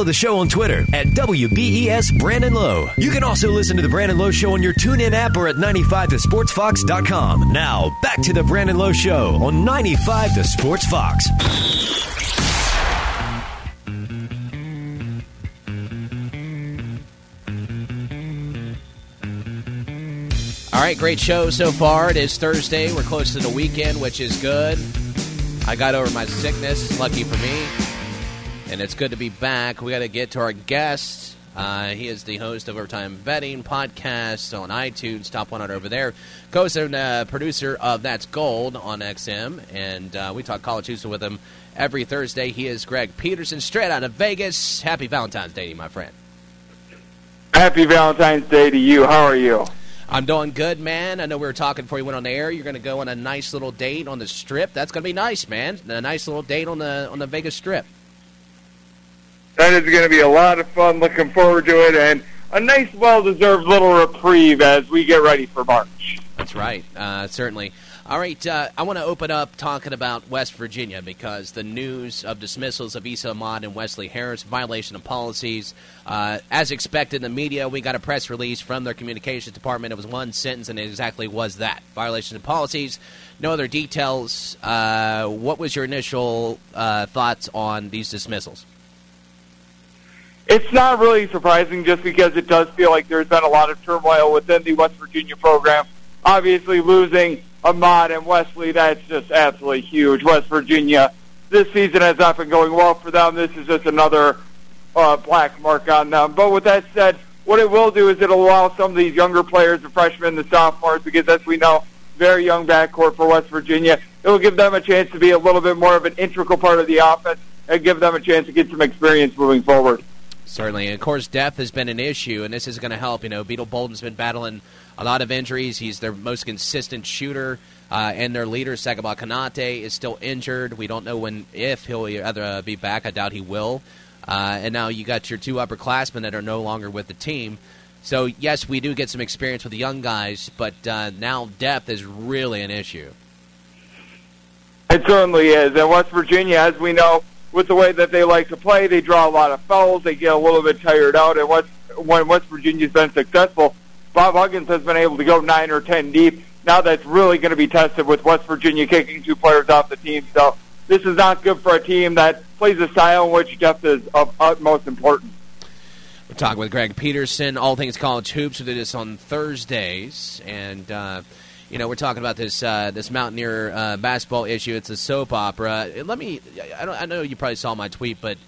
Follow the show on Twitter at WBES Brandon Lowe. You can also listen to The Brandon Lowe Show on your TuneIn app or at 95thesportsfox.com. Now, back to The Brandon Lowe Show on 95 The Sports Fox. All right, great show so far. It is Thursday. We're close to the weekend, which is good. I got over my sickness, lucky for me. And it's good to be back. We got to get to our guest. Uh, he is the host of Overtime Betting podcast on iTunes, top 100 over there. Co-host and uh, producer of That's Gold on XM, and uh, we talk college hoops with him every Thursday. He is Greg Peterson, straight out of Vegas. Happy Valentine's Day, to you, my friend. Happy Valentine's Day to you. How are you? I'm doing good, man. I know we were talking before you went on the air. You're going to go on a nice little date on the Strip. That's going to be nice, man. A nice little date on the on the Vegas Strip. That is going to be a lot of fun. Looking forward to it, and a nice, well-deserved little reprieve as we get ready for March. That's right, uh, certainly. All right, uh, I want to open up talking about West Virginia because the news of dismissals of Esa Ahmad and Wesley Harris, violation of policies. Uh, as expected in the media, we got a press release from their communications department. It was one sentence, and it exactly was that violation of policies. No other details. Uh, what was your initial uh, thoughts on these dismissals? It's not really surprising just because it does feel like there's been a lot of turmoil within the West Virginia program. Obviously, losing Ahmad and Wesley, that's just absolutely huge. West Virginia, this season has not been going well for them. This is just another uh, black mark on them. But with that said, what it will do is it'll allow some of these younger players, the freshmen, the sophomores, because as we know, very young backcourt for West Virginia. It will give them a chance to be a little bit more of an integral part of the offense and give them a chance to get some experience moving forward. Certainly. And of course, depth has been an issue, and this is going to help. You know, Beetle Bolden's been battling a lot of injuries. He's their most consistent shooter, uh, and their leader, Sagaba Konate, is still injured. We don't know when, if he'll either uh, be back. I doubt he will. Uh, and now you got your two upperclassmen that are no longer with the team. So, yes, we do get some experience with the young guys, but uh, now depth is really an issue. It certainly is. And West Virginia, as we know, with the way that they like to play. They draw a lot of fouls. They get a little bit tired out. And West, when West Virginia's been successful, Bob Huggins has been able to go nine or ten deep. Now that's really going to be tested with West Virginia kicking two players off the team. So this is not good for a team that plays a style in which depth is of utmost importance. We're talking with Greg Peterson, all things college hoops. We do this on Thursdays, and uh, you know, we're talking about this uh, this Mountaineer uh, basketball issue. It's a soap opera. Let me. I, I know you probably saw my tweet, but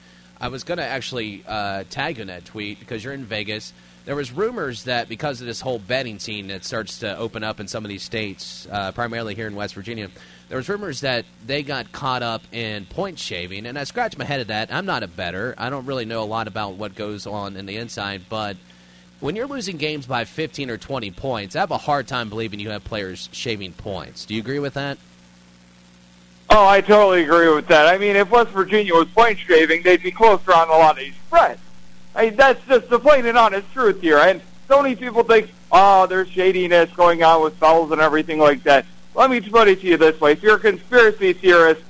I was going to actually uh, tag you in that tweet because you're in Vegas. There was rumors that because of this whole betting scene that starts to open up in some of these states, uh, primarily here in West Virginia, there was rumors that they got caught up in point shaving, and I scratched my head at that. I'm not a better. I don't really know a lot about what goes on in the inside, but when you're losing games by 15 or 20 points, I have a hard time believing you have players shaving points. Do you agree with that? Oh, I totally agree with that. I mean, if West Virginia was point shaving, they'd be closer on a lot of these spreads. I mean, that's just the plain and honest truth here. And so many people think, oh, there's shadiness going on with fouls and everything like that. Let me put it to you this way. If you're a conspiracy theorist,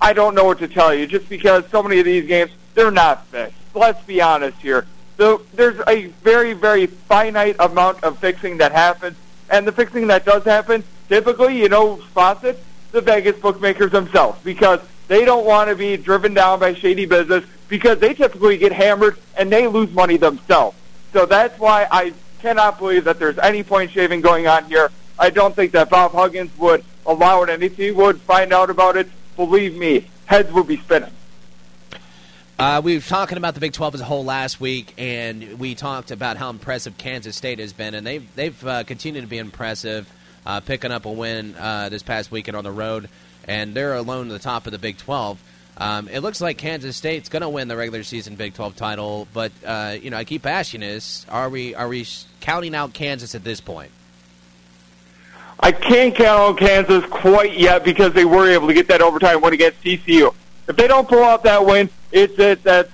I don't know what to tell you, just because so many of these games, they're not fixed. Let's be honest here. So there's a very, very finite amount of fixing that happens. And the fixing that does happen, typically, you know, faucet, the Vegas bookmakers themselves, because they don't want to be driven down by shady business because they typically get hammered and they lose money themselves. So that's why I cannot believe that there's any point shaving going on here. I don't think that Bob Huggins would allow it, and if he would find out about it, believe me, heads would be spinning. Uh, we were talking about the Big 12 as a whole last week, and we talked about how impressive Kansas State has been, and they've they've uh, continued to be impressive, uh, picking up a win uh, this past weekend on the road, and they're alone at the top of the Big 12. Um, it looks like Kansas State's going to win the regular season Big 12 title, but uh, you know I keep asking this: Are we are we counting out Kansas at this point? I can't count on Kansas quite yet because they were able to get that overtime win against TCU. If they don't pull out that win, it's it that's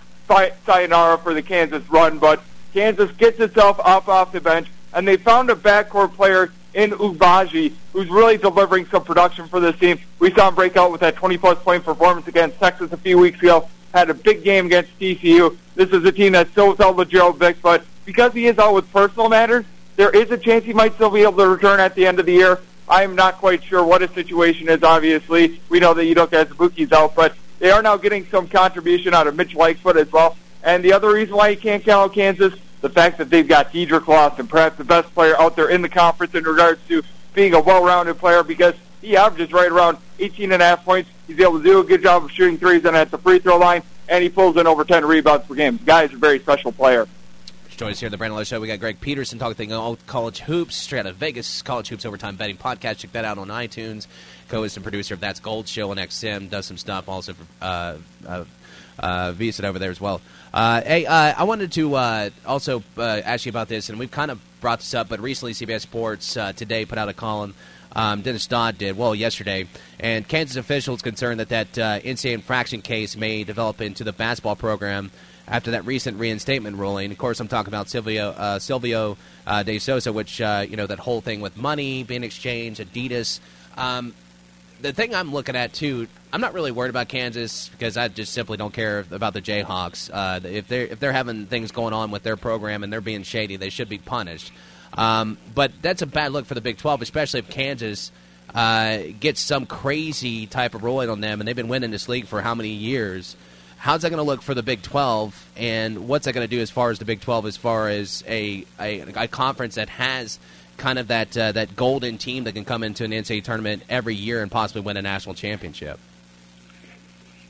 sayonara for the Kansas run. But Kansas gets itself up off the bench, and they found a backcourt player in Agbaji who's really delivering some production for this team. We saw him break out with that 20-plus point performance against Texas a few weeks ago. Had a big game against TCU. this is a team that's still without Lagerald Vick, but because he is out with personal matters, there is a chance he might still be able to return at the end of the year. I'm not quite sure what his situation is, obviously. We know that Udoka Azubuike's out, but they are now getting some contribution out of Mitch Lightfoot as well. And the other reason why you can't count out Kansas, the fact that they've got Dedric Lawson, perhaps the best player out there in the conference in regards to being a well-rounded player because he averages right around 18 and a half points. He's able to do a good job of shooting threes and at the free throw line, and he pulls in over 10 rebounds per game. The guy is a very special player. Join us here at the Brandon Lowe Show. We got Greg Peterson talking old college hoops, straight out of Vegas, college hoops overtime betting podcast. Check that out on iTunes. Co-host and producer of That's Gold Show on XM does some stuff also for uh, uh, uh, VSiN over there as well. Uh, hey, uh, I wanted to uh, also uh, ask you about this, and we've kind of brought this up, but recently CBS Sports uh, today put out a column. Um, Dennis Dodd did well yesterday, and Kansas officials concerned that that uh, NCAA infraction case may develop into the basketball program after that recent reinstatement ruling. Of course, I'm talking about Silvio uh, Silvio uh, De Sousa, which uh, you know that whole thing with money being exchanged, Adidas. Um, the thing I'm looking at too, I'm not really worried about Kansas because I just simply don't care about the Jayhawks. Uh, if they're if they're having things going on with their program and they're being shady, they should be punished. Um, but that's a bad look for the Big 12, especially if Kansas uh, gets some crazy type of ruling on them, and they've been winning this league for how many years? How's that going to look for the Big 12, and what's that going to do as far as the Big 12, as far as a, a, a conference that has kind of that uh, that golden team that can come into an NCAA tournament every year and possibly win a national championship?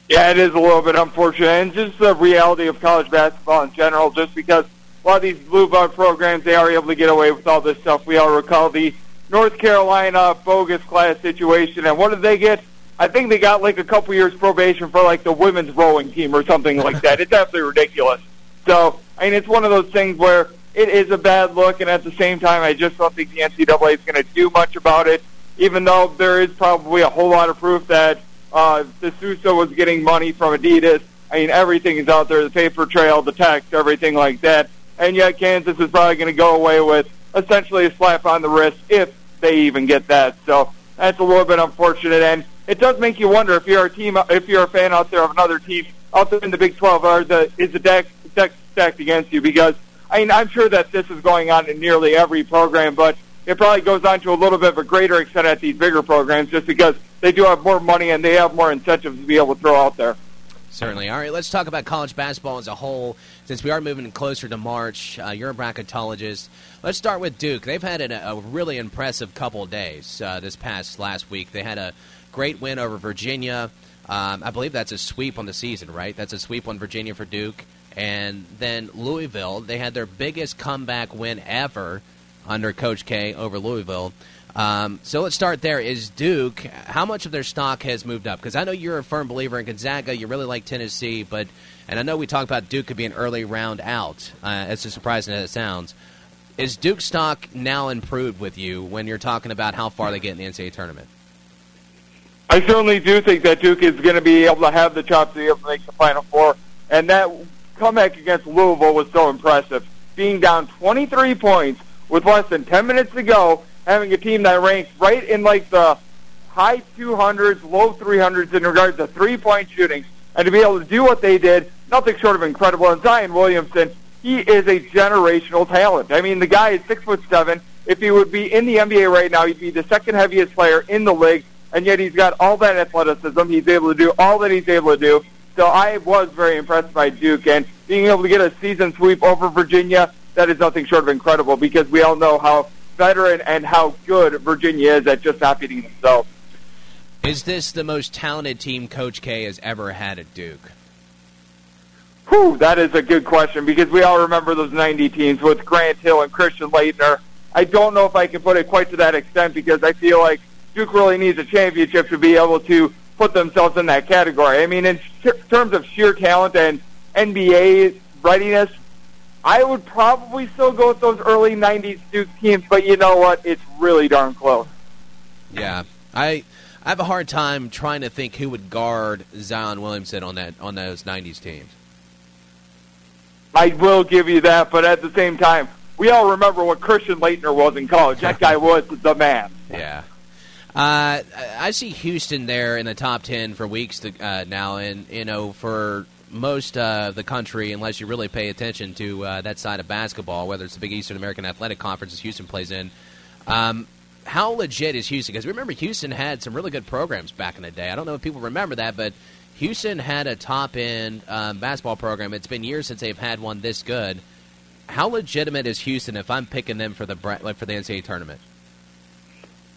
Yeah, it is a little bit unfortunate, and just the reality of college basketball in general. Just because a lot of these blue blood programs, they are able to get away with all this stuff. We all recall the North Carolina bogus class situation, and what did they get? I think they got like a couple years probation for like the women's rowing team or something like that. It's absolutely ridiculous. So, I mean, it's one of those things where it is a bad look, and at the same time, I just don't think the NCAA is going to do much about it, even though there is probably a whole lot of proof that uh, De Sousa was getting money from Adidas. I mean, everything is out there, the paper trail, the text, everything like that. And yet Kansas is probably going to go away with essentially a slap on the wrist if they even get that. So that's a little bit unfortunate. And it does make you wonder if you're a team, if you're a fan out there of another team out there in the Big 12, are the, is the deck, deck stacked against you? Because I mean, I'm sure that this is going on in nearly every program, but it probably goes on to a little bit of a greater extent at these bigger programs just because they do have more money and they have more incentives to be able to throw out there. Certainly. All right, let's talk about college basketball as a whole. Since we are moving closer to March, uh, you're a bracketologist. Let's start with Duke. They've had a, a really impressive couple days uh, this past last week. They had a great win over Virginia. Um, I believe that's a sweep on the season, right? That's a sweep on Virginia for Duke. And then Louisville, they had their biggest comeback win ever under Coach K over Louisville. Um, so let's start there. Is Duke, how much of their stock has moved up? Because I know you're a firm believer in Gonzaga. You really like Tennessee, but and I know we talked about Duke could be an early round out, uh, as surprising as it sounds. Is Duke's stock now improved with you when you're talking about how far they get in the NCAA tournament? I certainly do think that Duke is going to be able to have the chops to be able to make the Final Four, and that comeback against Louisville was so impressive. Being down 23 points with less than 10 minutes to go, having a team that ranks right in like the high 200s, low 300s in regards to three-point shooting, and to be able to do what they did, nothing short of incredible. And Zion Williamson, he is a generational talent. I mean, the guy is six foot seven. If he would be in the NBA right now, he'd be the second heaviest player in the league, and yet he's got all that athleticism. He's able to do all that he's able to do. So I was very impressed by Duke, and being able to get a season sweep over Virginia, that is nothing short of incredible because we all know how veteran and how good Virginia is at just not beating themselves. Is this the most talented team Coach K has ever had at Duke? Whew, that is a good question because we all remember those 90 teams with Grant Hill and Christian Laettner. I don't know if I can put it quite to that extent because I feel like Duke really needs a championship to be able to put themselves in that category. I mean, in terms of sheer talent and NBA readiness, I would probably still go with those early '90s Duke teams, but you know what? It's really darn close. Yeah, I I have a hard time trying to think who would guard Zion Williamson on that on those '90s teams. I will give you that, but at the same time, we all remember what Christian Laettner was in college. That guy was the man. Yeah. Uh, I see Houston there in the top ten for weeks to, uh, now, and you know for most uh, of the country, unless you really pay attention to uh, that side of basketball, whether it's the Big Eastern American Athletic Conference, as Houston plays in. Um, how legit is Houston? Because remember, Houston had some really good programs back in the day. I don't know if people remember that, but Houston had a top end um, basketball program. It's been years since they've had one this good. How legitimate is Houston if I'm picking them for the for the NCAA tournament?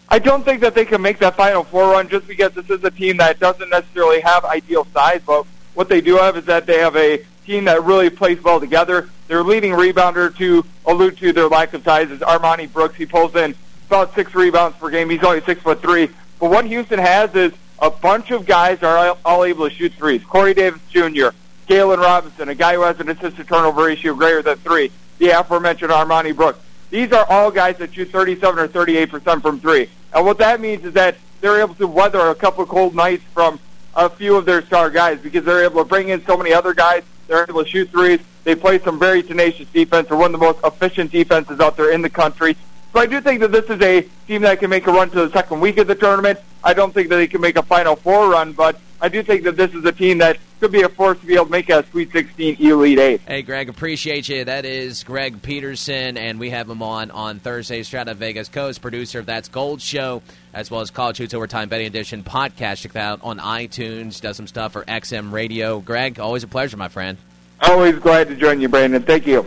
I don't think that they can make that Final Four run just because this is a team that doesn't necessarily have ideal size, but what they do have is that they have a team that really plays well together. Their leading rebounder, to allude to their lack of size, is Armoni Brooks. He pulls in about six rebounds per game. He's only six foot three. But what Houston has is a bunch of guys are all able to shoot threes. Corey Davis Jr., Galen Robinson, a guy who has an assist turnover ratio greater than three. The aforementioned Armoni Brooks. These are all guys that shoot 37 or 38 percent from three. And what that means is that they're able to weather a couple of cold nights from a few of their star guys because they're able to bring in so many other guys. They're able to shoot threes. They play some very tenacious defense. They're one of the most efficient defenses out there in the country. So I do think that this is a team that can make a run to the second week of the tournament. I don't think that they can make a Final Four run, but I do think that this is a team that could be a force to be able to make a Sweet 16 Elite Eight. Hey, Greg, appreciate you. That is Greg Peterson, and we have him on on Thursday. Strata Vegas Coast, producer of That's Gold Show, as well as College Hoops Overtime Betting Edition podcast. Check that out on iTunes. Does some stuff for XM Radio. Greg, always a pleasure, my friend. Always glad to join you, Brandon. Thank you.